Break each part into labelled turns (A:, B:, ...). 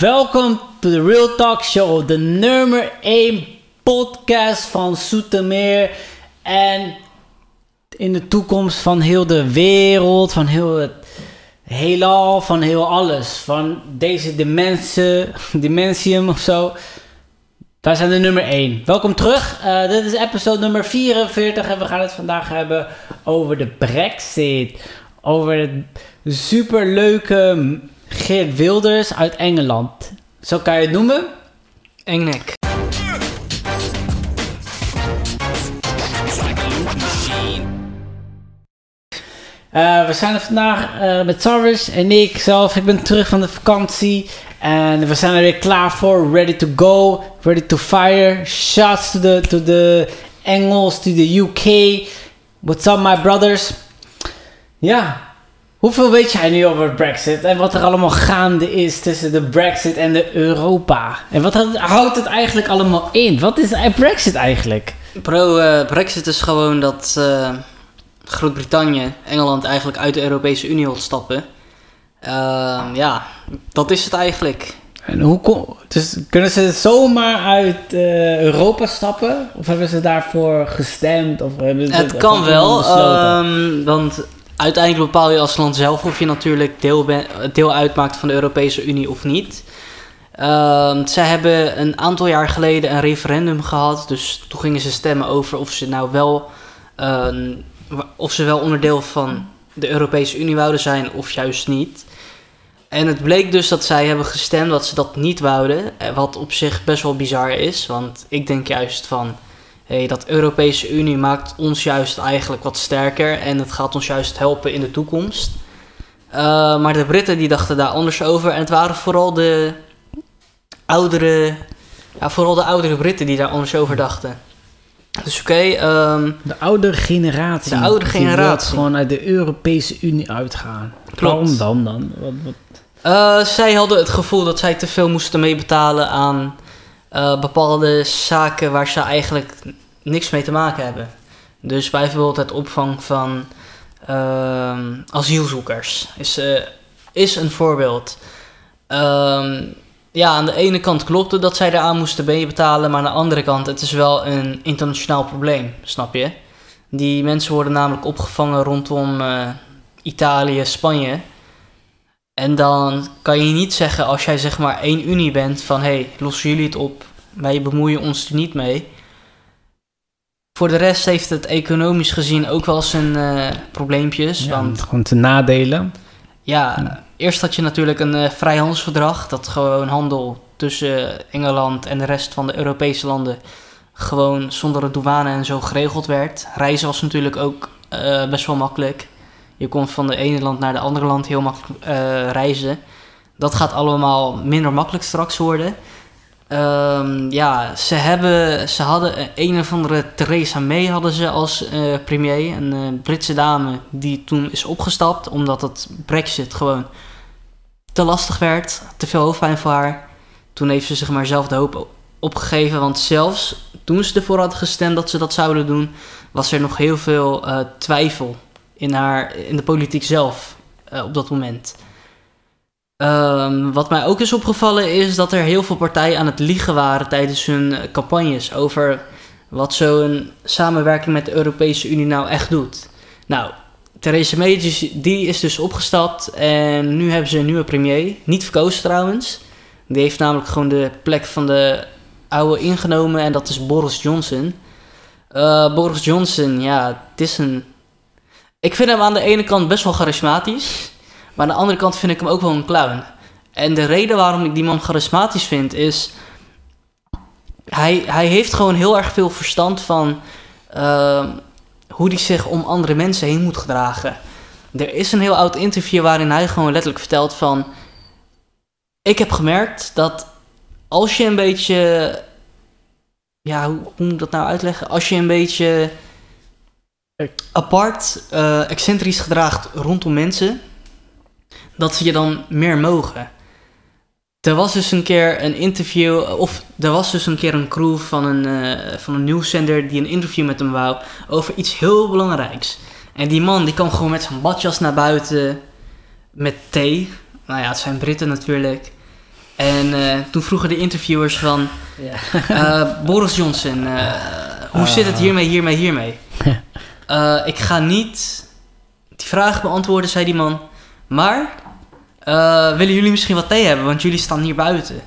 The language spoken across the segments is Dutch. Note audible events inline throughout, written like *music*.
A: Welkom to the Real Talk Show, de nummer 1 podcast van Soetermeer. En in de toekomst van heel de wereld, van heel het heelal, van heel alles. Van deze dimensie, dimensium of zo. Wij zijn de nummer 1. Welkom terug. Uh, dit is episode nummer 44 en we gaan het vandaag hebben over de Brexit. Over het superleuke Geert Wilders uit Engeland. Zo kan je het noemen.
B: Engnek.
A: Uh, we zijn er vandaag uh, met Sarvis en ik zelf. Ik ben terug van de vakantie. En we zijn er weer klaar voor. Ready to go. Ready to fire. Shots to the, to the Engels, to the UK. What's up, my brothers? Ja. Hoeveel weet jij nu over Brexit? En wat er allemaal gaande is tussen de Brexit en de Europa? En wat houdt het eigenlijk allemaal in? Wat is Brexit eigenlijk?
B: Bro, uh, Brexit is gewoon dat uh, Groot-Brittannië, Engeland eigenlijk uit de Europese Unie wil stappen. Uh, ja, dat is het eigenlijk.
A: En hoe kom, dus kunnen ze zomaar uit uh, Europa stappen? Of hebben ze daarvoor gestemd? Of hebben ze
B: het kan wel, um, want uiteindelijk bepaal je als land zelf of je natuurlijk deel, deel uitmaakt van de Europese Unie of niet. Uh, zij hebben een aantal jaar geleden een referendum gehad. Dus toen gingen ze stemmen over of ze nou wel, uh, of ze wel onderdeel van de Europese Unie wouden zijn of juist niet. En het bleek dus dat zij hebben gestemd dat ze dat niet wouden. Eh, wat op zich best wel bizar is. Want ik denk juist van hey, dat Europese Unie maakt ons juist eigenlijk wat sterker en het gaat ons juist helpen in de toekomst. Uh, maar de Britten die dachten daar anders over en het waren vooral de oudere, ja, vooral de oudere Britten die daar anders over dachten. Dus oké. Okay, um,
A: de oudere generatie.
B: De oudere generatie.
A: gewoon uit de Europese Unie uitgaan. Klopt. Waarom dan dan? Wat, wat?
B: Uh, zij hadden het gevoel dat zij te veel moesten meebetalen aan uh, bepaalde zaken waar ze eigenlijk niks mee te maken hebben. Dus bijvoorbeeld het opvang van uh, asielzoekers is, uh, is een voorbeeld. Uh, ja, aan de ene kant klopte dat zij eraan moesten betalen, maar aan de andere kant, het is wel een internationaal probleem, snap je? Die mensen worden namelijk opgevangen rondom uh, Italië, Spanje. En dan kan je niet zeggen, als jij zeg maar één unie bent, van hé, hey, lossen jullie het op, wij bemoeien ons er niet mee. Voor de rest heeft het economisch gezien ook wel zijn uh, probleempjes.
A: Ja,
B: want,
A: gewoon te nadelen.
B: Ja, ja, eerst had je natuurlijk een uh, vrijhandelsverdrag. Dat gewoon handel tussen Engeland en de rest van de Europese landen gewoon zonder de douane en zo geregeld werd. Reizen was natuurlijk ook uh, best wel makkelijk. Je kon van de ene land naar de andere land heel makkelijk reizen. Dat gaat allemaal minder makkelijk straks worden. Um, ja, ze, hebben, ze hadden een of andere Theresa May hadden ze als uh, premier. Een uh, Britse dame die toen is opgestapt omdat het brexit gewoon te lastig werd. Te veel hoofdpijn voor haar. Toen heeft ze zich maar zelf de hoop opgegeven. Want zelfs toen ze ervoor hadden gestemd dat ze dat zouden doen... was er nog heel veel twijfel in, haar, in de politiek zelf op dat moment. Um, wat mij ook is opgevallen is dat er heel veel partijen aan het liegen waren tijdens hun campagnes over wat zo'n samenwerking met de Europese Unie nou echt doet. Nou, Theresa May die is dus opgestapt en nu hebben ze een nieuwe premier. Niet verkozen trouwens. Die heeft namelijk gewoon de plek van de oude ingenomen en dat is Boris Johnson. Uh, Boris Johnson, ja, het is een... Ik vind hem aan de ene kant best wel charismatisch. Maar aan de andere kant vind ik hem ook wel een clown. En de reden waarom ik die man charismatisch vind is. Hij, hij heeft gewoon heel erg veel verstand van uh, hoe hij zich om andere mensen heen moet gedragen. Er is een heel oud interview waarin hij gewoon letterlijk vertelt van... Ik heb gemerkt dat als je een beetje... Ja, hoe, hoe moet ik dat nou uitleggen? Als je een beetje apart, uh, excentrisch gedraagt rondom mensen dat ze je dan meer mogen. Er was dus een keer een interview, of er was dus een keer een crew van een, uh, van een nieuwszender die een interview met hem wou over iets heel belangrijks. En die man die kwam gewoon met zijn badjas naar buiten met thee. Nou ja, het zijn Britten natuurlijk. En eh, toen vroegen de interviewers van...
A: Ja.
B: eh, Boris Johnson, eh, hoe zit het
A: Ah.
B: hiermee, hiermee, hiermee? Eh, ik ga niet die vraag beantwoorden, zei die man. Maar, eh, willen jullie misschien wat thee hebben? Want jullie staan hier buiten.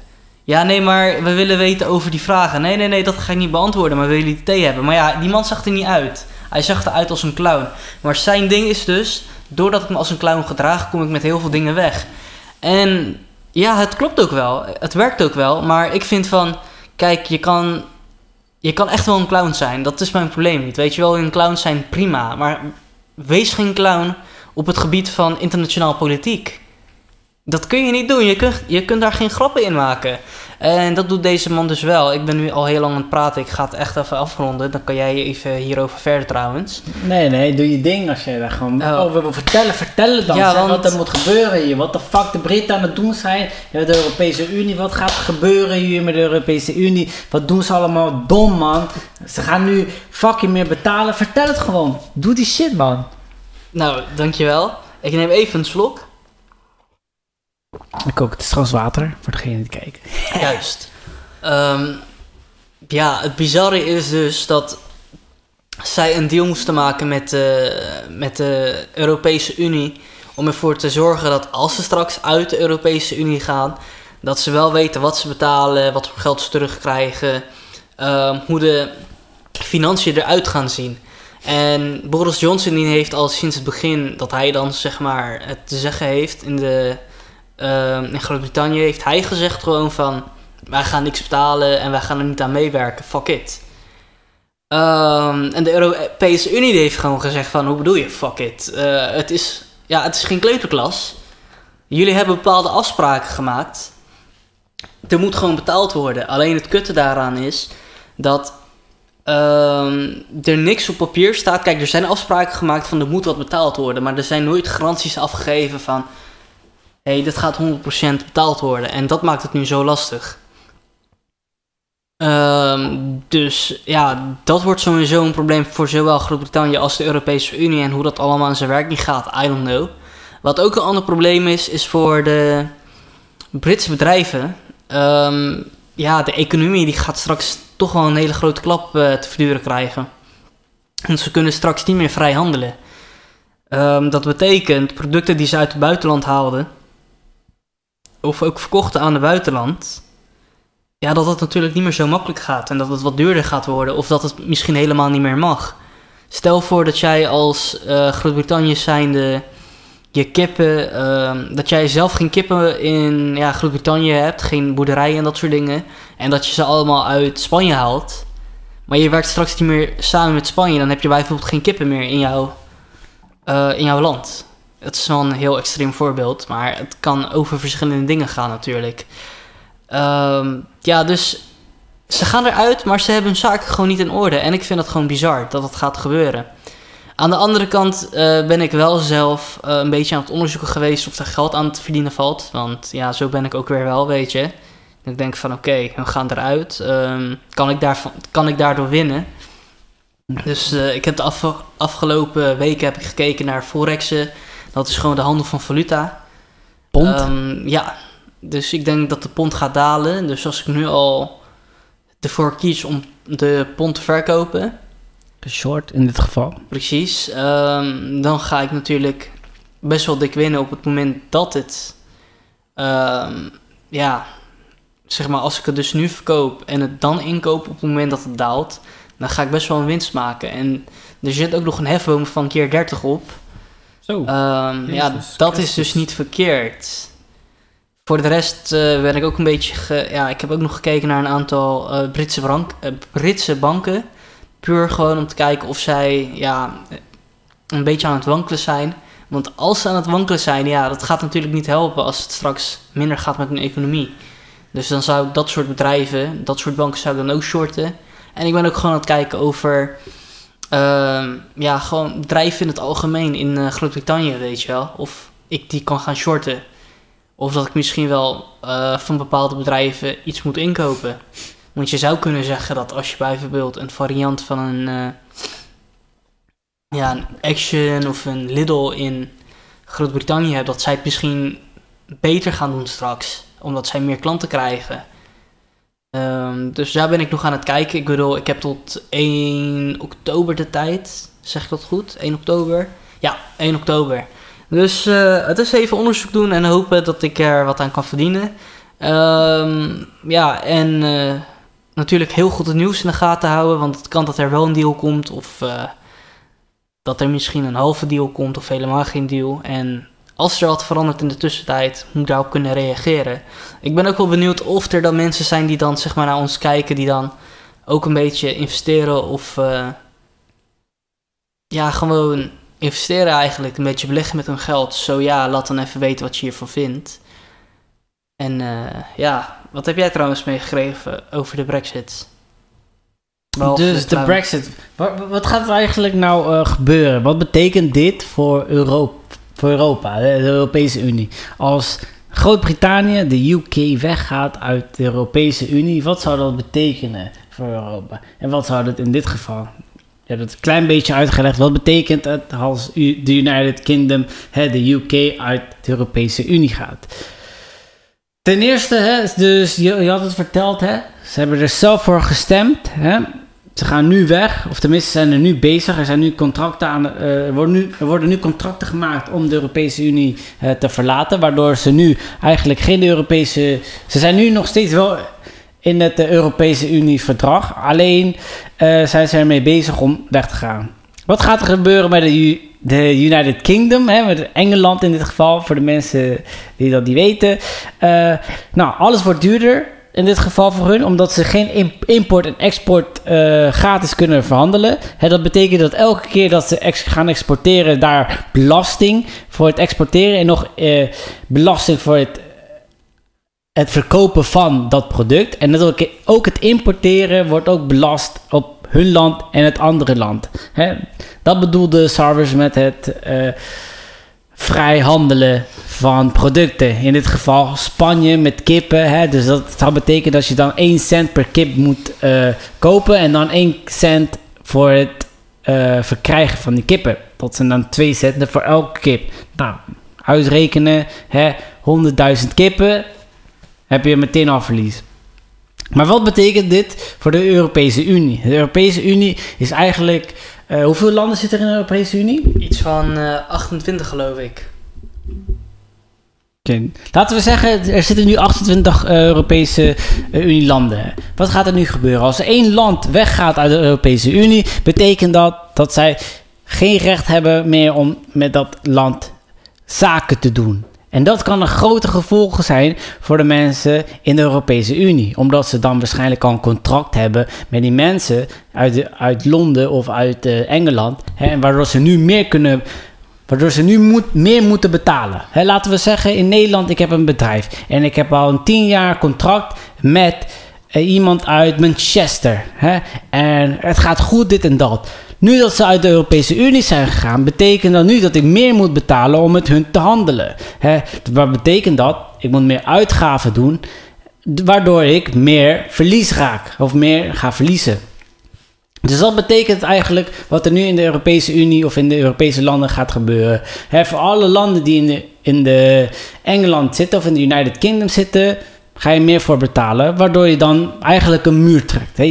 B: Ja, nee, maar we willen weten over die vragen. Nee, nee, nee, dat ga ik niet beantwoorden. Maar willen jullie thee hebben? Maar ja, die man zag er niet uit. Hij zag eruit als een clown. Maar zijn ding is dus, doordat ik me als een clown gedraag, kom ik met heel veel dingen weg. En ja, het klopt ook wel. Het werkt ook wel. Maar ik vind van, kijk, je kan, je kan echt wel een clown zijn. Dat is mijn probleem niet. Weet je wel, een clown zijn prima. Maar wees geen clown op het gebied van internationaal politiek. Dat kun je niet doen. Je kunt, je kunt daar geen grappen in maken. En dat doet deze man dus wel. Ik ben nu al heel lang aan het praten. Ik ga het echt even afronden. Dan kan jij even hierover verder trouwens.
A: Nee, nee, doe je ding als jij daar gewoon
B: Oh.
A: over wil vertellen. Vertellen dan.
B: Ja,
A: zeg
B: want-
A: wat er moet gebeuren hier. Wat de fuck de Britten aan het doen zijn. De Europese Unie. Wat gaat er gebeuren hier met de Europese Unie? Wat doen ze allemaal dom, man? Ze gaan nu fucking meer betalen. Vertel het gewoon. Doe die shit, man.
B: Nou, dankjewel. Ik neem even een slok.
A: Ik ook. Het is trouwens water, voor degene die kijken.
B: Juist. Ehm, ja, het bizarre is dus dat zij een deal moesten maken met, de met de Europese Unie. Om ervoor te zorgen dat als ze straks uit de Europese Unie gaan, dat ze wel weten wat ze betalen, wat voor geld ze terugkrijgen, ehm, hoe de financiën eruit gaan zien. En Boris Johnson die heeft al sinds het begin dat hij dan zeg maar het te zeggen heeft in, de, ehm, in Groot-Brittannië, heeft hij gezegd gewoon van wij gaan niks betalen en wij gaan er niet aan meewerken, fuck it. Ehm, en de Europese Unie heeft gewoon gezegd van, hoe bedoel je, fuck it. Eh, het, is, ja, het is geen kleuterklas. Jullie hebben bepaalde afspraken gemaakt. Er moet gewoon betaald worden. Alleen het kutte daaraan is dat ehm, er niks op papier staat. Kijk, er zijn afspraken gemaakt van er moet wat betaald worden. Maar er zijn nooit garanties afgegeven van... Hé, hey, dit gaat 100% betaald worden. En dat maakt het nu zo lastig. Ehm, dus ja, dat wordt sowieso een probleem voor zowel Groot-Brittannië als de Europese Unie. En hoe dat allemaal in zijn werk niet gaat, I don't know. Wat ook een ander probleem is, is voor de Britse bedrijven. Ehm, ja, de economie die gaat straks toch wel een hele grote klap eh, te verduren krijgen. Want ze kunnen straks niet meer vrij handelen. Ehm, dat betekent producten die ze uit het buitenland haalden, of ook verkochten aan het buitenland, ja, dat dat natuurlijk niet meer zo makkelijk gaat en dat het wat duurder gaat worden of dat het misschien helemaal niet meer mag. Stel voor dat jij als eh, Groot-Brittannië zijnde je kippen, ehm, dat jij zelf geen kippen in ja, Groot-Brittannië hebt, geen boerderijen en dat soort dingen, en dat je ze allemaal uit Spanje haalt, maar je werkt straks niet meer samen met Spanje, dan heb je bijvoorbeeld geen kippen meer in jouw, eh, in jouw land. Het is wel een heel extreem voorbeeld, maar het kan over verschillende dingen gaan natuurlijk. Ehm, ja, dus ze gaan eruit, maar ze hebben hun zaken gewoon niet in orde. En ik vind het gewoon bizar dat dat gaat gebeuren. Aan de andere kant eh, ben ik wel zelf eh, een beetje aan het onderzoeken geweest of er geld aan te verdienen valt. Want ja, zo ben ik ook weer wel, weet je. Ik denk van oké, we gaan eruit. Ehm, kan, ik daarvan, kan ik daardoor winnen? Dus eh, ik heb de afge- afgelopen weken heb ik gekeken naar Forexen. Dat is gewoon de handel van valuta.
A: Pond.
B: Ehm, ja, dus ik denk dat de pond gaat dalen. Dus als ik nu al ervoor kies om de pond te verkopen,
A: Short in dit geval.
B: precies, ehm, dan ga ik natuurlijk best wel dik winnen op het moment dat het, ehm, ja, zeg maar, als ik het dus nu verkoop en het dan inkoop op het moment dat het daalt, dan ga ik best wel een winst maken. En er zit ook nog een hefboom van keer 30 op.
A: Zo.
B: Ehm, ja, dat is dus niet verkeerd. Voor de rest eh, ben ik ook een beetje. Ge- ja, ik heb ook nog gekeken naar een aantal eh, Britse, bank, eh, Britse banken. Puur gewoon om te kijken of zij ja, een beetje aan het wankelen zijn. Want als ze aan het wankelen zijn, ja, dat gaat natuurlijk niet helpen als het straks minder gaat met hun economie. Dus dan zou ik dat soort bedrijven, dat soort banken zou ik dan ook shorten. En ik ben ook gewoon aan het kijken over Ehm, ja, gewoon bedrijven in het algemeen in eh, Groot-Brittannië, weet je wel. Of ik die kan gaan shorten. Of dat ik misschien wel eh, van bepaalde bedrijven iets moet inkopen. Want je zou kunnen zeggen dat als je bijvoorbeeld een variant van een, eh, ja, een Action of een Lidl in Groot-Brittannië hebt, dat zij het misschien beter gaan doen straks. omdat zij meer klanten krijgen. Ehm, dus daar ben ik nog aan het kijken. Ik bedoel, ik heb tot 1 oktober de tijd. Zeg ik dat goed? 1 oktober? Ja, 1 oktober. Dus uh, het is even onderzoek doen en hopen dat ik er wat aan kan verdienen. Um, ja, en uh, natuurlijk heel goed het nieuws in de gaten houden. Want het kan dat er wel een deal komt of uh, dat er misschien een halve deal komt of helemaal geen deal. En als er wat verandert in de tussentijd, moet ik daarop kunnen reageren. Ik ben ook wel benieuwd of er dan mensen zijn die dan zeg maar naar ons kijken, die dan ook een beetje investeren of uh, ja, gewoon investeren eigenlijk, een beetje beleggen met hun geld. Zo ja, laat dan even weten wat je hiervan vindt. En uh, ja, wat heb jij trouwens meegegeven over de brexit?
A: dus de, brexit. Wat, wat, gaat er eigenlijk nou uh, gebeuren? Wat betekent dit voor Europa? Voor Europa, de, Europese Unie. Als Groot-Brittannië, de UK, weggaat uit de Europese Unie, wat zou dat betekenen voor Europa? En wat zou dat in dit geval? Je hebt het een klein beetje uitgelegd. Wat betekent het als de United Kingdom, hè, de UK, uit de Europese Unie gaat? Ten eerste, hè, dus je, je had het verteld, hè, ze hebben er zelf voor gestemd. Hè, ze gaan nu weg, of tenminste zijn er nu bezig. Er, zijn nu contracten aan, uh, worden nu, er worden nu contracten gemaakt om de Europese Unie uh, te verlaten. Waardoor ze nu eigenlijk geen Europese. Ze zijn nu nog steeds wel in het uh, Europese Unie-verdrag. Alleen zijn ze ermee bezig om weg te gaan. Wat gaat er gebeuren met de, de United Kingdom, hè, met Engeland in dit geval, voor de mensen die dat niet weten? nou, alles wordt duurder in dit geval voor hun, omdat ze geen import en export uh, gratis kunnen verhandelen. dat betekent dat elke keer dat ze gaan exporteren, daar belasting voor het exporteren en nog uh, belasting voor het, het verkopen van dat product. En dat ook het importeren wordt ook belast op hun land en het andere land. Dat bedoelde Sarvers met het. Uh, vrij handelen van producten. In dit geval Spanje met kippen. Hè? Dus dat zou betekenen dat je dan 1 cent per kip moet uh, kopen en dan 1 cent voor het uh, verkrijgen van die kippen. Dat zijn dan 2 centen voor elke kip. Nou, uitrekenen, 100.000 kippen, heb je meteen al verlies. Maar wat betekent dit voor de Europese Unie? De Europese Unie is eigenlijk uh, hoeveel landen zitten er in de Europese Unie?
B: Iets van uh, eh, 28 geloof ik.
A: Okay. Laten we zeggen, er zitten nu 28 uh, eh, Europese Unie-landen. Wat gaat er nu gebeuren? Als er één land weggaat uit de Europese Unie, betekent dat dat zij geen recht hebben meer om met dat land zaken te doen. En dat kan een grote gevolgen zijn voor de mensen in de Europese Unie. Omdat ze dan waarschijnlijk al een contract hebben met die mensen uit, de, uit Londen of uit uh, Engeland. Hè, waardoor ze nu meer kunnen. Waardoor ze nu moet, meer moeten betalen. Hè, laten we zeggen, in Nederland, ik heb een bedrijf. En ik heb al een tien jaar contract met iemand uit Manchester. Hè, en het gaat goed, dit en dat. Nu dat ze uit de Europese Unie zijn gegaan, betekent dat nu dat ik meer moet betalen om met hun te handelen. Hè? Wat betekent dat? Ik moet meer uitgaven doen, waardoor ik meer verlies raak of meer ga verliezen. Dus dat betekent eigenlijk wat er nu in de Europese Unie of in de Europese landen gaat gebeuren. voor alle landen die in, de, in de Engeland zitten of in de United Kingdom zitten, ga je meer voor betalen, waardoor je dan eigenlijk een muur trekt.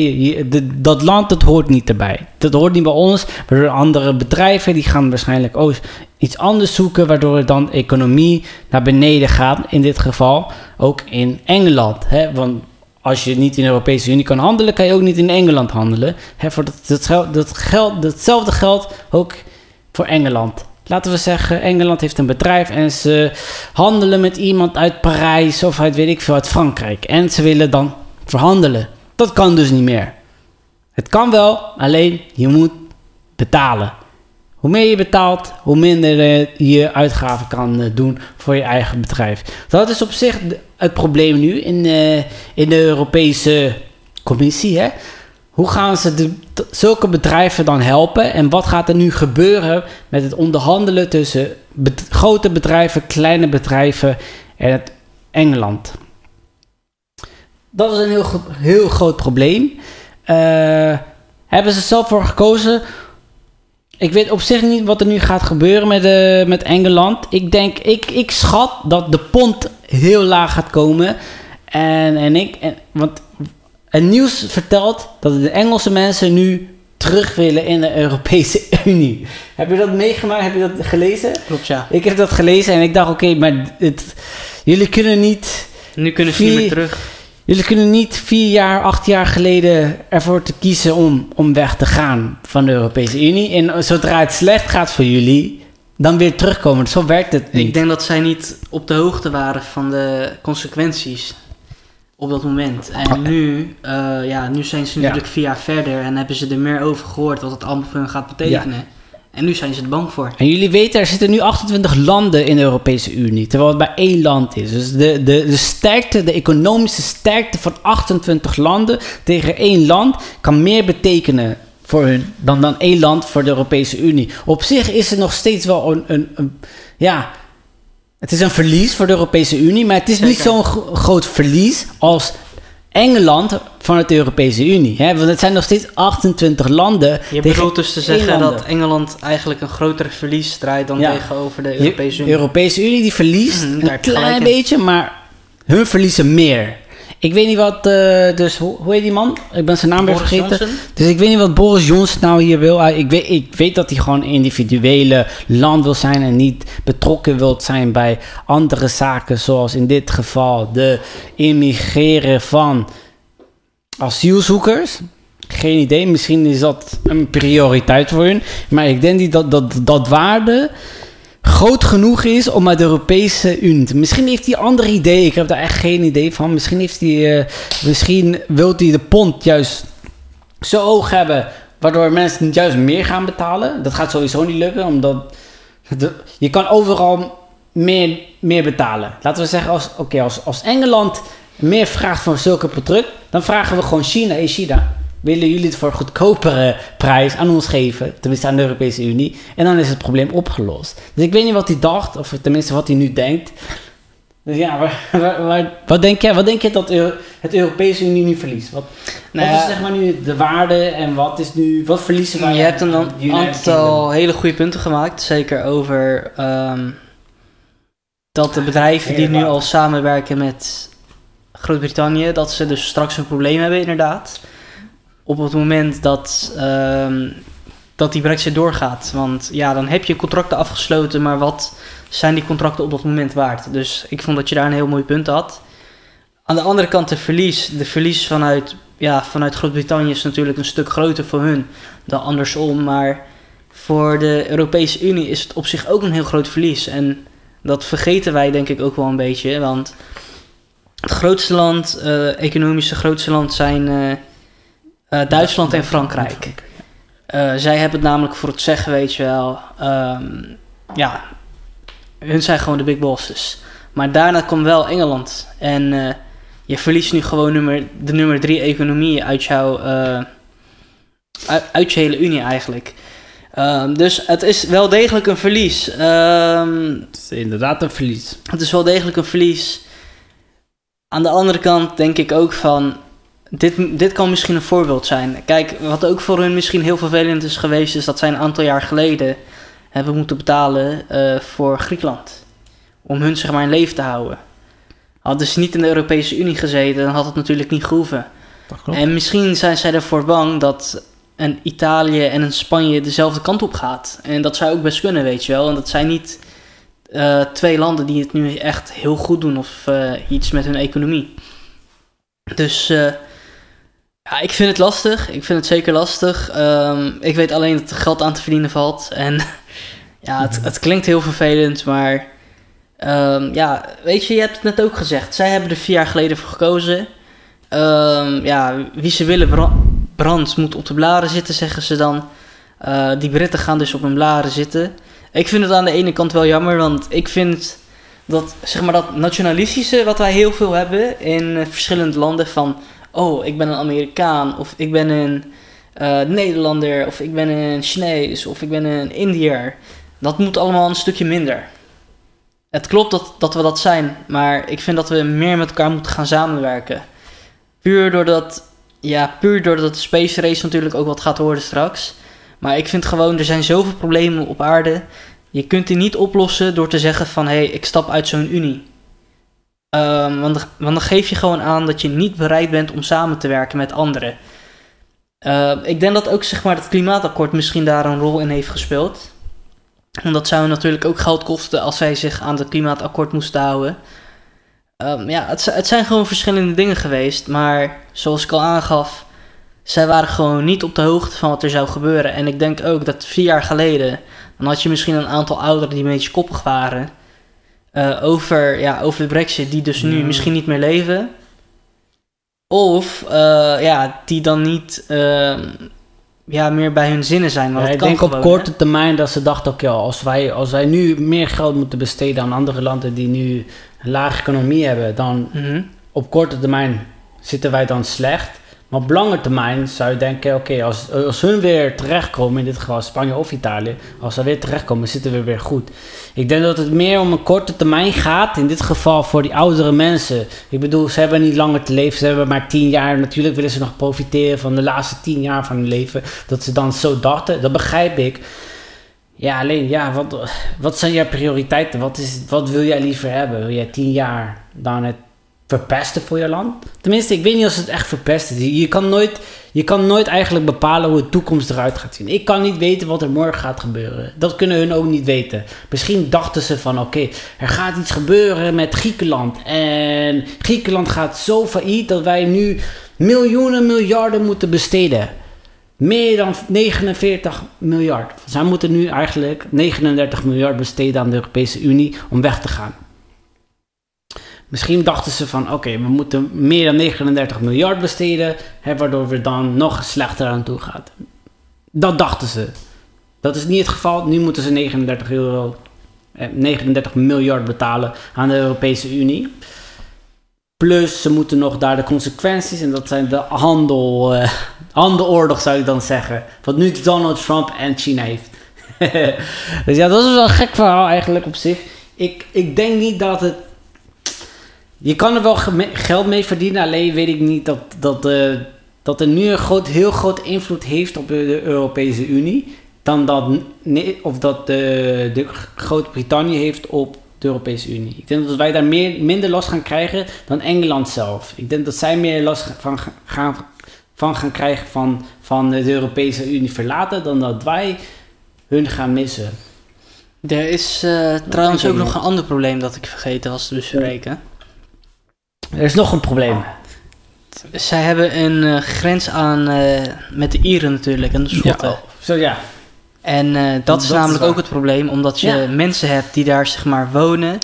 A: dat land, dat hoort niet erbij. Dat hoort niet bij ons, waardoor andere bedrijven, die gaan waarschijnlijk ook iets anders zoeken, waardoor dan de economie naar beneden gaat, in dit geval ook in Engeland. Want als je niet in de Europese Unie kan handelen, kan je ook niet in Engeland handelen. voor dat, dat, dat geld, datzelfde geldt ook voor Engeland. Laten we zeggen, Engeland heeft een bedrijf en ze handelen met iemand uit Parijs of uit weet ik veel, uit Frankrijk. En ze willen dan verhandelen. Dat kan dus niet meer. Het kan wel, alleen je moet betalen. Hoe meer je betaalt, hoe minder je uitgaven kan eh, doen voor je eigen bedrijf. Dat is op zich het probleem nu in, uh, in de Europese Commissie. Hè? Hoe gaan ze de, zulke bedrijven dan helpen? En wat gaat er nu gebeuren met het onderhandelen tussen grote bedrijven, kleine bedrijven en het Engeland? Dat is een heel, heel groot probleem. Uh, hebben ze zelf voor gekozen? Ik weet op zich niet wat er nu gaat gebeuren met, uh, met Engeland. Ik denk, ik, ik schat dat de pond heel laag gaat komen. En, en ik, en, want het nieuws vertelt dat de Engelse mensen nu terug willen in de Europese *laughs* Unie. Heb je dat meegemaakt? Heb je dat gelezen?
B: Klopt, ja.
A: Ik heb dat gelezen en ik dacht, oké, maar het, jullie kunnen niet...
B: Nu kunnen ze niet meer terug.
A: Jullie kunnen niet vier jaar, acht jaar geleden ervoor te kiezen om, om weg te gaan van de Europese Unie. En zodra het slecht gaat voor jullie, dan weer terugkomen. Zo werkt het niet.
B: Ik denk dat zij niet op de hoogte waren van de consequenties op dat moment. En nu, eh, ja, nu zijn ze natuurlijk vier jaar verder en hebben ze er meer over gehoord wat het allemaal voor hun gaat betekenen. En nu zijn ze er bang voor.
A: En jullie weten, er zitten nu 28 landen in de Europese Unie, terwijl het bij één land is. Dus de, de, de sterkte, de economische sterkte van 28 landen tegen één land kan meer betekenen voor hun dan, dan één land voor de Europese Unie. Op zich is het nog steeds wel een, een, een ja, het is een verlies voor de Europese Unie, maar het is niet zo'n gro- groot verlies als Engeland van de Europese Unie. Hè? Want het zijn nog steeds 28 landen.
B: Je bedoelt dus te zeggen dat Engeland eigenlijk een grotere verlies draait dan
A: Ja.
B: tegenover de Europese Unie.
A: Europese Unie die verliest
B: Mhm,
A: een klein
B: in.
A: beetje, maar hun verliezen meer. Ik weet niet wat, eh, dus hoe, hoe heet die man? Ik ben zijn naam weer vergeten.
B: Johnson?
A: Dus ik weet niet wat Boris Johnson nou hier wil. Ik weet, ik weet dat hij gewoon individuele land wil zijn en niet betrokken wil zijn bij andere zaken, zoals in dit geval de immigreren van asielzoekers. Geen idee, misschien is dat een prioriteit voor hun. Maar ik denk niet dat dat, dat waarde groot genoeg is om uit de Europese Unie. Misschien heeft hij andere ideeën, ik heb daar echt geen idee van. Misschien, heeft hij, eh, misschien wil hij de pond juist zo hoog hebben... waardoor mensen juist meer gaan betalen. Dat gaat sowieso niet lukken, omdat... je kan overal meer, meer betalen. Laten we zeggen, als, oké, als, als Engeland meer vraagt voor zulke product... dan vragen we gewoon China, hey China... willen jullie het voor goedkopere prijs aan ons geven? Tenminste aan de Europese Unie. En dan is het probleem opgelost. Dus ik weet niet wat hij dacht, of tenminste wat hij nu denkt... Dus ja, waar, waar- waar- wat denk jij? Wat denk je dat het Europese Unie nu verliest? Wat,
B: Nou
A: wat is zeg maar nu de waarde en wat is nu, wat verliezen wij?
B: je hebt een aantal
A: Kingdom?
B: hele goede punten gemaakt. Zeker over ehm, dat de bedrijven die nu al samenwerken met Groot-Brittannië, dat ze dus straks een probleem hebben inderdaad. Op het moment dat, ehm, dat die brexit doorgaat. Want ja, dan heb je contracten afgesloten, maar wat zijn die contracten op dat moment waard? Dus ik vond dat je daar een heel mooi punt had. Aan de andere kant de verlies. De verlies vanuit, ja, vanuit Groot-Brittannië is natuurlijk een stuk groter voor hun dan andersom. Maar voor de Europese Unie is het op zich ook een heel groot verlies. En dat vergeten wij denk ik ook wel een beetje. Want het grootste land, eh economische grootste land zijn eh, eh, Duitsland en Frankrijk. Eh, zij hebben het namelijk voor het zeggen, weet je wel. Ehm, ja, hun zijn gewoon de big bosses. Maar daarna komt wel Engeland. En eh, je verliest nu gewoon nummer, de nummer drie economie uit jouw... uit, uit je hele Unie eigenlijk. Ehm, dus het is wel degelijk een verlies. Ehm,
A: Het is inderdaad een verlies.
B: het is wel degelijk een verlies. Aan de andere kant denk ik ook van. Dit, dit kan misschien een voorbeeld zijn. Kijk, wat ook voor hun misschien heel vervelend is geweest, is dat zij een aantal jaar geleden hebben moeten betalen eh, voor Griekenland. Om hun zeg maar in leven te houden. Hadden ze niet in de Europese Unie gezeten, dan had het natuurlijk niet gehoeven. En misschien zijn zij ervoor bang dat een Italië en een Spanje dezelfde kant op gaat. En dat zou ook best kunnen, weet je wel. En dat zijn niet eh, twee landen die het nu echt heel goed doen of eh, iets met hun economie. Dus ja, ik vind het lastig. Ik vind het zeker lastig. Ehm, ik weet alleen dat er geld aan te verdienen valt. En *laughs* ja, het, het klinkt heel vervelend, maar ehm, ja, weet je, je hebt het net ook gezegd. Zij hebben er vier jaar geleden voor gekozen. Ehm, ja, wie ze willen bra- brand moet op de blaren zitten, zeggen ze dan. Eh, die Britten gaan dus op hun blaren zitten. Ik vind het aan de ene kant wel jammer, want ik vind dat, zeg maar, dat nationalistische wat wij heel veel hebben in eh, verschillende landen van... Oh, ik ben een Amerikaan, of ik ben een eh, Nederlander, of ik ben een Chinees, of ik ben een Indiër. Dat moet allemaal een stukje minder. Het klopt dat, dat we dat zijn, maar ik vind dat we meer met elkaar moeten gaan samenwerken. Puur doordat, ja, puur doordat de space race natuurlijk ook wat gaat worden straks. Maar ik vind gewoon, er zijn zoveel problemen op aarde. Je kunt die niet oplossen door te zeggen van, hé, hey, ik stap uit zo'n unie. Ehm, want, dan- dan geef je gewoon aan dat je niet bereid bent om samen te werken met anderen. Ehm, ik denk dat ook zeg maar, het klimaatakkoord misschien daar een rol in heeft gespeeld. Want dat zou natuurlijk ook geld kosten als zij zich aan het klimaatakkoord moesten houden. Ehm, ja, het, het zijn gewoon verschillende dingen geweest. Maar zoals ik al aangaf, zij waren gewoon niet op de hoogte van wat er zou gebeuren. En ik denk ook dat vier jaar geleden, dan had je misschien een aantal ouderen die een beetje koppig waren. Eh, over, ja, over de brexit, die dus nu misschien niet meer leven. Of eh, ja, die dan niet ehm, ja, meer bij hun zinnen zijn. Want
A: Ja, ik denk op
B: hè.
A: korte termijn dat ze dachten, oké, als, wij, als wij nu meer geld moeten besteden aan andere landen die nu een lage economie hebben, dan
B: Mhm.
A: op korte termijn zitten wij dan slecht. Maar op lange termijn zou je denken, oké, als, als hun weer terechtkomen, in dit geval Spanje of Italië, als ze weer terechtkomen, zitten we weer goed. Ik denk dat het meer om een korte termijn gaat, in dit geval voor die oudere mensen. Ik bedoel, ze hebben niet langer te leven, ze hebben maar tien jaar. Natuurlijk willen ze nog profiteren van de laatste tien jaar van hun leven. Dat ze dan zo dachten, dat begrijp ik. Ja, alleen, ja, wat, wat zijn jouw prioriteiten? Wat, is, wat wil jij liever hebben? Wil jij tien jaar dan het verpesten voor je land? Tenminste, ik weet niet of het echt verpesten. Je je kan nooit, je kan nooit eigenlijk bepalen hoe de toekomst eruit gaat zien. Ik kan niet weten wat er morgen gaat gebeuren. Dat kunnen hun ook niet weten. Misschien dachten ze van, oké, er gaat iets gebeuren met Griekenland. En Griekenland gaat zo failliet dat wij nu miljoenen, miljarden moeten besteden. Meer dan 49 miljard. Zij moeten nu eigenlijk 39 miljard besteden aan de Europese Unie om weg te gaan. Misschien dachten ze van oké, we moeten meer dan 39 miljard besteden, hè, waardoor we dan nog slechter aan toe gaat. Dat dachten ze. Dat is niet het geval. Nu moeten ze 39, euro, eh, 39 miljard betalen aan de Europese Unie. Plus ze moeten nog daar de consequenties, en dat zijn de handel, eh, handeloorlog zou ik dan zeggen. Wat nu Donald Trump en China heeft. *laughs* dus ja, dat is wel een gek verhaal eigenlijk op zich. Ik, ik denk niet dat het je kan er wel geld mee verdienen, alleen weet ik niet dat, dat, eh, dat er nu een groot, heel groot invloed heeft op de, Europese Unie. Dan dat, of dat de, de Groot-Brittannië heeft op de Europese Unie. Ik denk dat wij daar meer, minder last gaan krijgen dan Engeland zelf. Ik denk dat zij meer last van ga- gaan, van gaan krijgen van, van de Europese Unie verlaten dan dat wij hun gaan missen.
B: Er is eh, trouwens ook nog een ander probleem dat ik vergeten was te bespreken.
A: Er is nog een probleem.
B: Zij hebben een eh, grens aan eh, met de Ieren natuurlijk en de Schotten.
A: Ja, zo ja.
B: En eh, dat,
A: Dat
B: is namelijk ook het probleem, omdat je
A: Ja.
B: mensen hebt die daar zeg maar wonen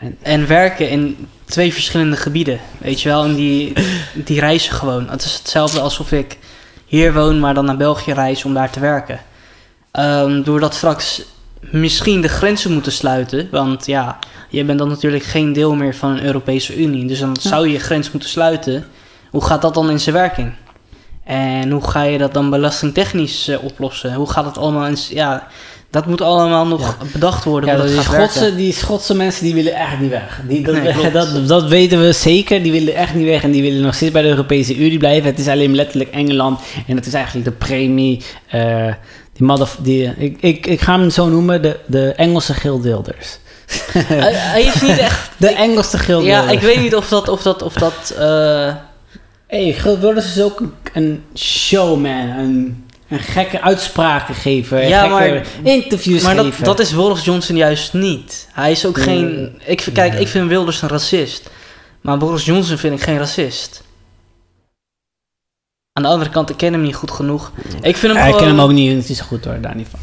A: En-
B: en werken in twee verschillende gebieden. Weet je wel, en die, die reizen gewoon. Het is hetzelfde alsof ik hier woon, maar dan naar België reis om daar te werken. Ehm, doordat straks misschien de grenzen moeten sluiten, want ja, je bent dan natuurlijk geen deel meer van een Europese Unie. Dus dan zou je je grens moeten sluiten. Hoe gaat dat dan in zijn werking? En hoe ga je dat dan belastingtechnisch eh, oplossen? Hoe gaat het allemaal in... Ja, dat moet allemaal nog bedacht worden.
A: Ja, die
B: dat.
A: Schotse, die Schotse mensen die willen echt niet weg. Die, dat,
B: Nee,
A: dat, dat weten we zeker. Die willen echt niet weg en die willen nog steeds bij de Europese Unie blijven. Het is alleen letterlijk Engeland en het is eigenlijk de premie. eh, die mother, die, ik, ik, ik ga hem zo noemen, de, de Engelse gildilders.
B: Hij, is niet echt... *laughs*
A: De Engelse gildilders.
B: Ja, ik weet niet of dat... Of dat, of dat eh,
A: hey, is ook een, een showman. Een, een gekke uitspraken geven.
B: Ja,
A: gekke
B: maar-
A: interviews
B: maar dat,
A: geven.
B: dat is Boris Johnson juist niet. Hij is ook
A: Nee.
B: geen... Ik, vind- kijk,
A: Nee.
B: ik vind Wilders een racist. Maar Boris Johnson vind ik geen racist. Aan de andere kant, ik ken hem niet goed genoeg. Ik vind hem
A: Ja, ik
B: gewoon...
A: ken hem ook niet, het is goed hoor, daar niet van.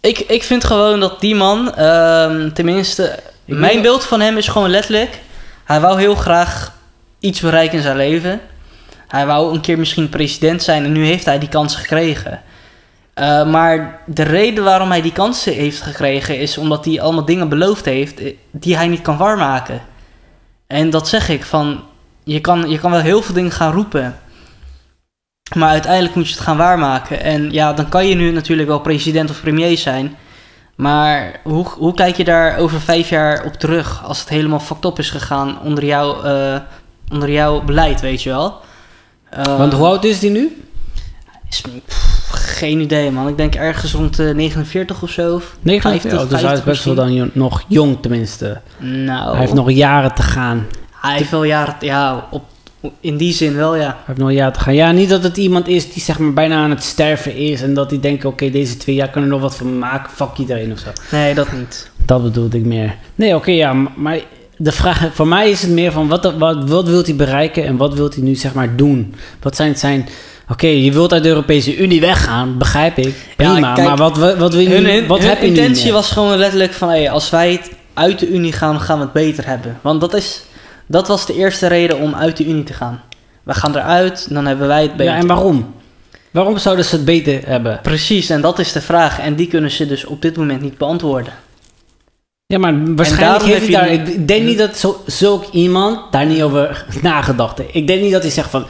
B: Ik, ik vind gewoon dat die man, ehm, tenminste,
A: Ik
B: mijn beeld van hem is gewoon letterlijk. Hij wou heel graag iets bereiken in zijn leven. Hij wou een keer misschien president zijn en nu heeft hij die kans gekregen. Eh, maar de reden waarom hij die kansen heeft gekregen is omdat hij allemaal dingen beloofd heeft eh, die hij niet kan waarmaken. En dat zeg ik van, je kan, je kan wel heel veel dingen gaan roepen. Maar uiteindelijk moet je het gaan waarmaken. En ja, dan kan je nu natuurlijk wel president of premier zijn. Maar hoe, hoe kijk je daar over vijf jaar op terug als het helemaal fucked up is gegaan onder, jou, eh, onder jouw beleid, weet je wel? Eh,
A: Want hoe oud is die nu?
B: is, pff, geen idee, man. Ik denk ergens rond de 49 of zo.
A: 49,
B: 50,
A: oh, dus hij is
B: 50
A: best wel dan nog jong tenminste.
B: Nou,
A: Hij heeft nog jaren te gaan.
B: Hij heeft wel jaren, ja, op, in die zin wel, ja.
A: Hij heeft nog een jaar te gaan. Ja, niet dat het iemand is die zeg maar bijna aan het sterven is. En dat hij denkt, oké, deze twee jaar kunnen er nog wat van maken. Fuck iedereen of zo.
B: Nee, dat niet.
A: Dat bedoelde ik meer. Nee, oké, ja, maar de vraag, voor mij is het meer van wat, wat, wat wil hij bereiken en wat wil hij nu zeg maar doen? Wat zijn zijn. Oké, je wilt uit de Europese Unie weggaan, begrijp ik. Prima,
B: kijk,
A: maar wat, wat, wat wil je
B: Hun, hun,
A: Wat
B: hun
A: heb je nu?
B: intentie was gewoon letterlijk van, hey, als wij het uit de Unie gaan, gaan we het beter hebben. Want dat, is, dat was de eerste reden om uit de Unie te gaan. We gaan eruit, dan hebben wij het beter.
A: Ja, en waarom? Waarom zouden ze het beter hebben?
B: Precies, en dat is de vraag. En die kunnen ze dus op dit moment niet beantwoorden.
A: Ja, maar waarschijnlijk heeft hij daar... Ik denk niet dat zo, zulk iemand daar niet over nagedacht heeft. Ik denk niet dat hij zegt van...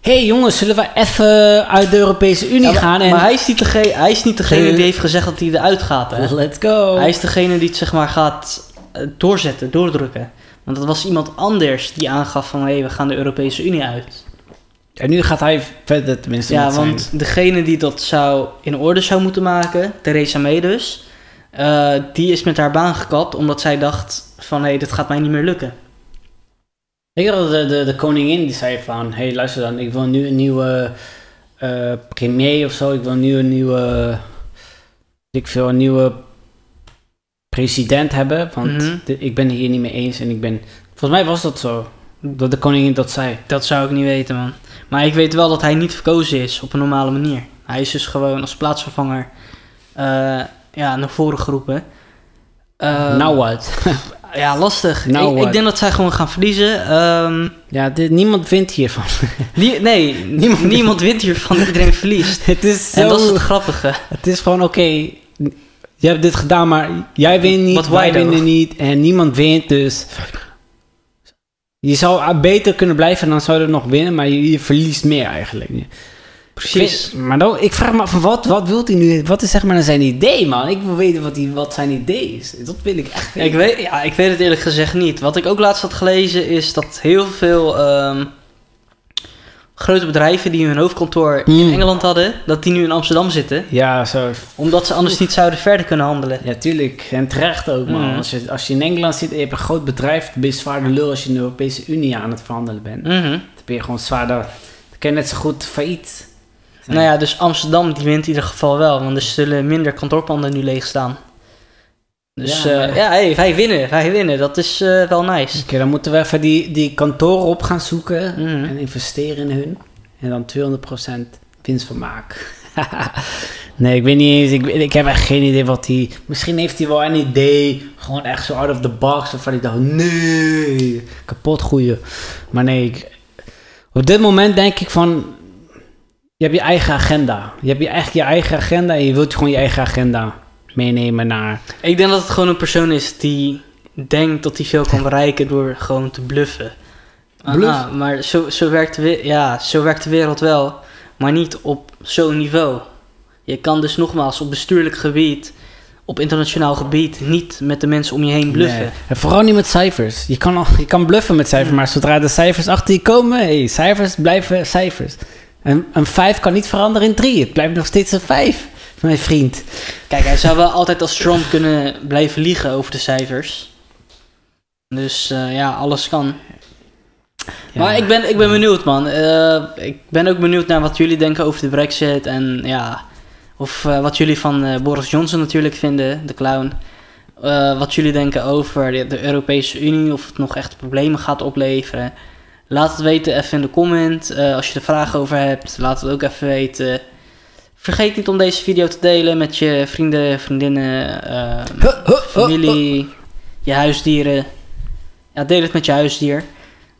A: Hé hey jongens, zullen we even uit de Europese Unie
B: Ja, maar,
A: gaan en...
B: maar hij is niet, dege- hij is niet degene
A: Eh.
B: die heeft gezegd dat hij eruit gaat. Hè?
A: Let's go.
B: Hij is degene die het zeg maar gaat eh, doorzetten, doordrukken. Want dat was iemand anders die aangaf van... hé, we gaan de Europese Unie uit.
A: En nu gaat hij verder tenminste
B: Ja,
A: zijn-
B: want degene die dat zou in orde zou moeten maken, Theresa May dus, eh, die is met haar baan gekapt omdat zij dacht van hé, dit gaat mij niet meer lukken.
A: Ik dacht dat de, de, de koningin die zei van... Hé, hey, luister dan, ik wil nu een nieuwe eh, premier of zo. Ik wil nu een nieuwe... Ik veel, een nieuwe president hebben. Want
B: Mhm.
A: de- ik ben het hier niet mee eens en ik ben... Volgens mij was dat zo. Dat de koningin dat zei.
B: Dat zou ik niet weten man. Maar ik weet wel dat hij niet verkozen is op een normale manier. Hij is dus gewoon als plaatsvervanger eh, ja, naar voren geroepen. Eh,
A: nou wat?
B: Ja, lastig. *laughs*
A: Nou
B: ik, ik denk dat zij gewoon gaan verliezen. Ehm,
A: ja, dit, niemand vindt hiervan. *laughs*
B: nee, niemand, niemand wint hiervan. Iedereen verliest. *laughs*
A: het is zo...
B: En dat is het grappige.
A: Het is gewoon, oké, je hebt dit gedaan, maar jij wint niet, wij winnen niet en niemand wint, dus... Je zou beter kunnen blijven, dan zou je nog winnen, maar je, je verliest meer eigenlijk.
B: Precies.
A: Ik maar dan, ik vraag me af, wat, wat wilt hij nu? Wat is zeg maar zijn idee, man? Ik wil weten wat, hij, wat zijn idee is. Dat wil ik echt weten.
B: Ik weet, ja, ik weet het eerlijk gezegd niet. Wat ik ook laatst had gelezen is dat heel veel ehm, grote bedrijven die hun hoofdkantoor in
A: Hmm.
B: Engeland hadden, dat die nu in Amsterdam zitten.
A: Ja, zo.
B: Omdat ze anders niet zouden verder kunnen handelen.
A: Ja, tuurlijk. En terecht ook, man.
B: Mm.
A: Als, je, als je in Engeland zit en je hebt een groot bedrijf, dan ben je zwaar de lul als je in de Europese Unie aan het verhandelen bent.
B: Mhm.
A: Dan ben je gewoon zwaarder. Dan kan je net zo goed failliet. zijn.
B: Nou ja, dus Amsterdam die wint in ieder geval wel, want er zullen minder kantoorpanden nu leeg staan. Dus
A: Ja,
B: ja hey, wij winnen, wij winnen. Dat is eh, wel nice.
A: Oké, dan moeten we even die, die kantoren op gaan zoeken
B: Mhm.
A: en investeren in hun. En dan 200% winstvermaak. *laughs* nee, ik weet niet eens. Ik, ik heb echt geen idee wat hij... Misschien heeft hij wel een idee. Gewoon echt zo out of the box. Waarvan ik dacht, nee, kapot goeie. Maar nee, ik, op dit moment denk ik van... Je hebt je eigen agenda. Je hebt je eigen, je eigen agenda en je wilt gewoon je eigen agenda meenemen naar...
B: Ik denk dat het gewoon een persoon is die denkt dat hij veel kan bereiken door gewoon te bluffen. Ah,
A: Bluff?
B: ah, maar zo, zo, werkt de, ja, zo werkt de wereld wel, maar niet op zo'n niveau. Je kan dus nogmaals op bestuurlijk gebied, op internationaal gebied, niet met de mensen om je heen bluffen.
A: Nee. En vooral niet met cijfers. Je kan, al, je kan bluffen met cijfers, maar zodra de cijfers achter je komen, hey, cijfers blijven cijfers. En een 5 kan niet veranderen in 3. Het blijft nog steeds een 5, mijn vriend.
B: Kijk, hij zou wel altijd als Trump kunnen blijven liegen over de cijfers. Dus eh, ja, alles kan.
A: Ja.
B: Maar ik ben, ik ben benieuwd, man. Eh, ik ben ook benieuwd naar wat jullie denken over de Brexit. En ja, of eh, wat jullie van Boris Johnson natuurlijk vinden, de clown. Wat jullie denken over de, de Europese Unie, of het nog echt problemen gaat opleveren. Laat het weten even in de comment. Als je er vragen over hebt, laat het ook even weten. Vergeet niet om deze video te delen met je vrienden, vriendinnen, eh,
A: Huh, huh, huh,
B: familie, je huisdieren. Ja, deel het met je huisdier.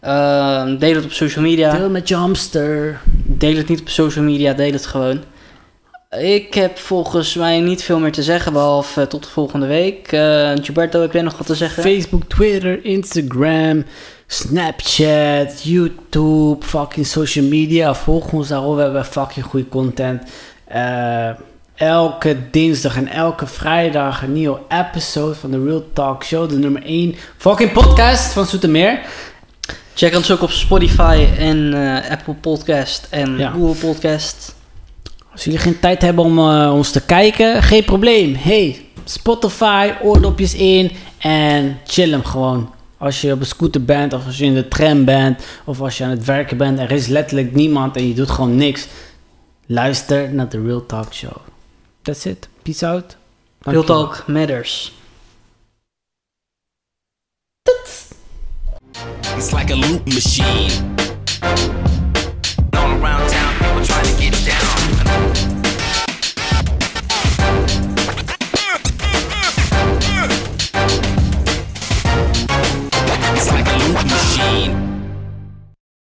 B: Ehm, deel het op social media.
A: Deel met je hamster.
B: Deel het niet op social media, deel het gewoon. Ik heb volgens mij niet veel meer te zeggen, behalve eh, tot de volgende week. Eh Gilberto, heb jij nog wat te zeggen?
A: Facebook, Twitter, Instagram, Snapchat, YouTube, fucking social media. Volg ons daarop. We hebben fucking goede content. Eh, elke dinsdag en elke vrijdag een nieuwe episode van de Real Talk Show. De nummer 1 fucking podcast van Zoetermeer.
B: Check ons ook op Spotify en eh, Apple Podcast en
A: Ja.
B: Google Podcast.
A: Als jullie geen tijd hebben om eh, ons te kijken, geen probleem. Hey, Spotify, oordopjes in en chill hem gewoon. als je op een scooter bent, of als je in de tram bent, of als je aan het werken bent, er is letterlijk niemand en je doet gewoon niks. Luister naar de Real Talk Show. That's it. Peace out.
B: Dank
A: Real
B: Talk wel. matters.
C: It's like a loop machine. All around town, people trying to get down.
D: It's like a loop machine.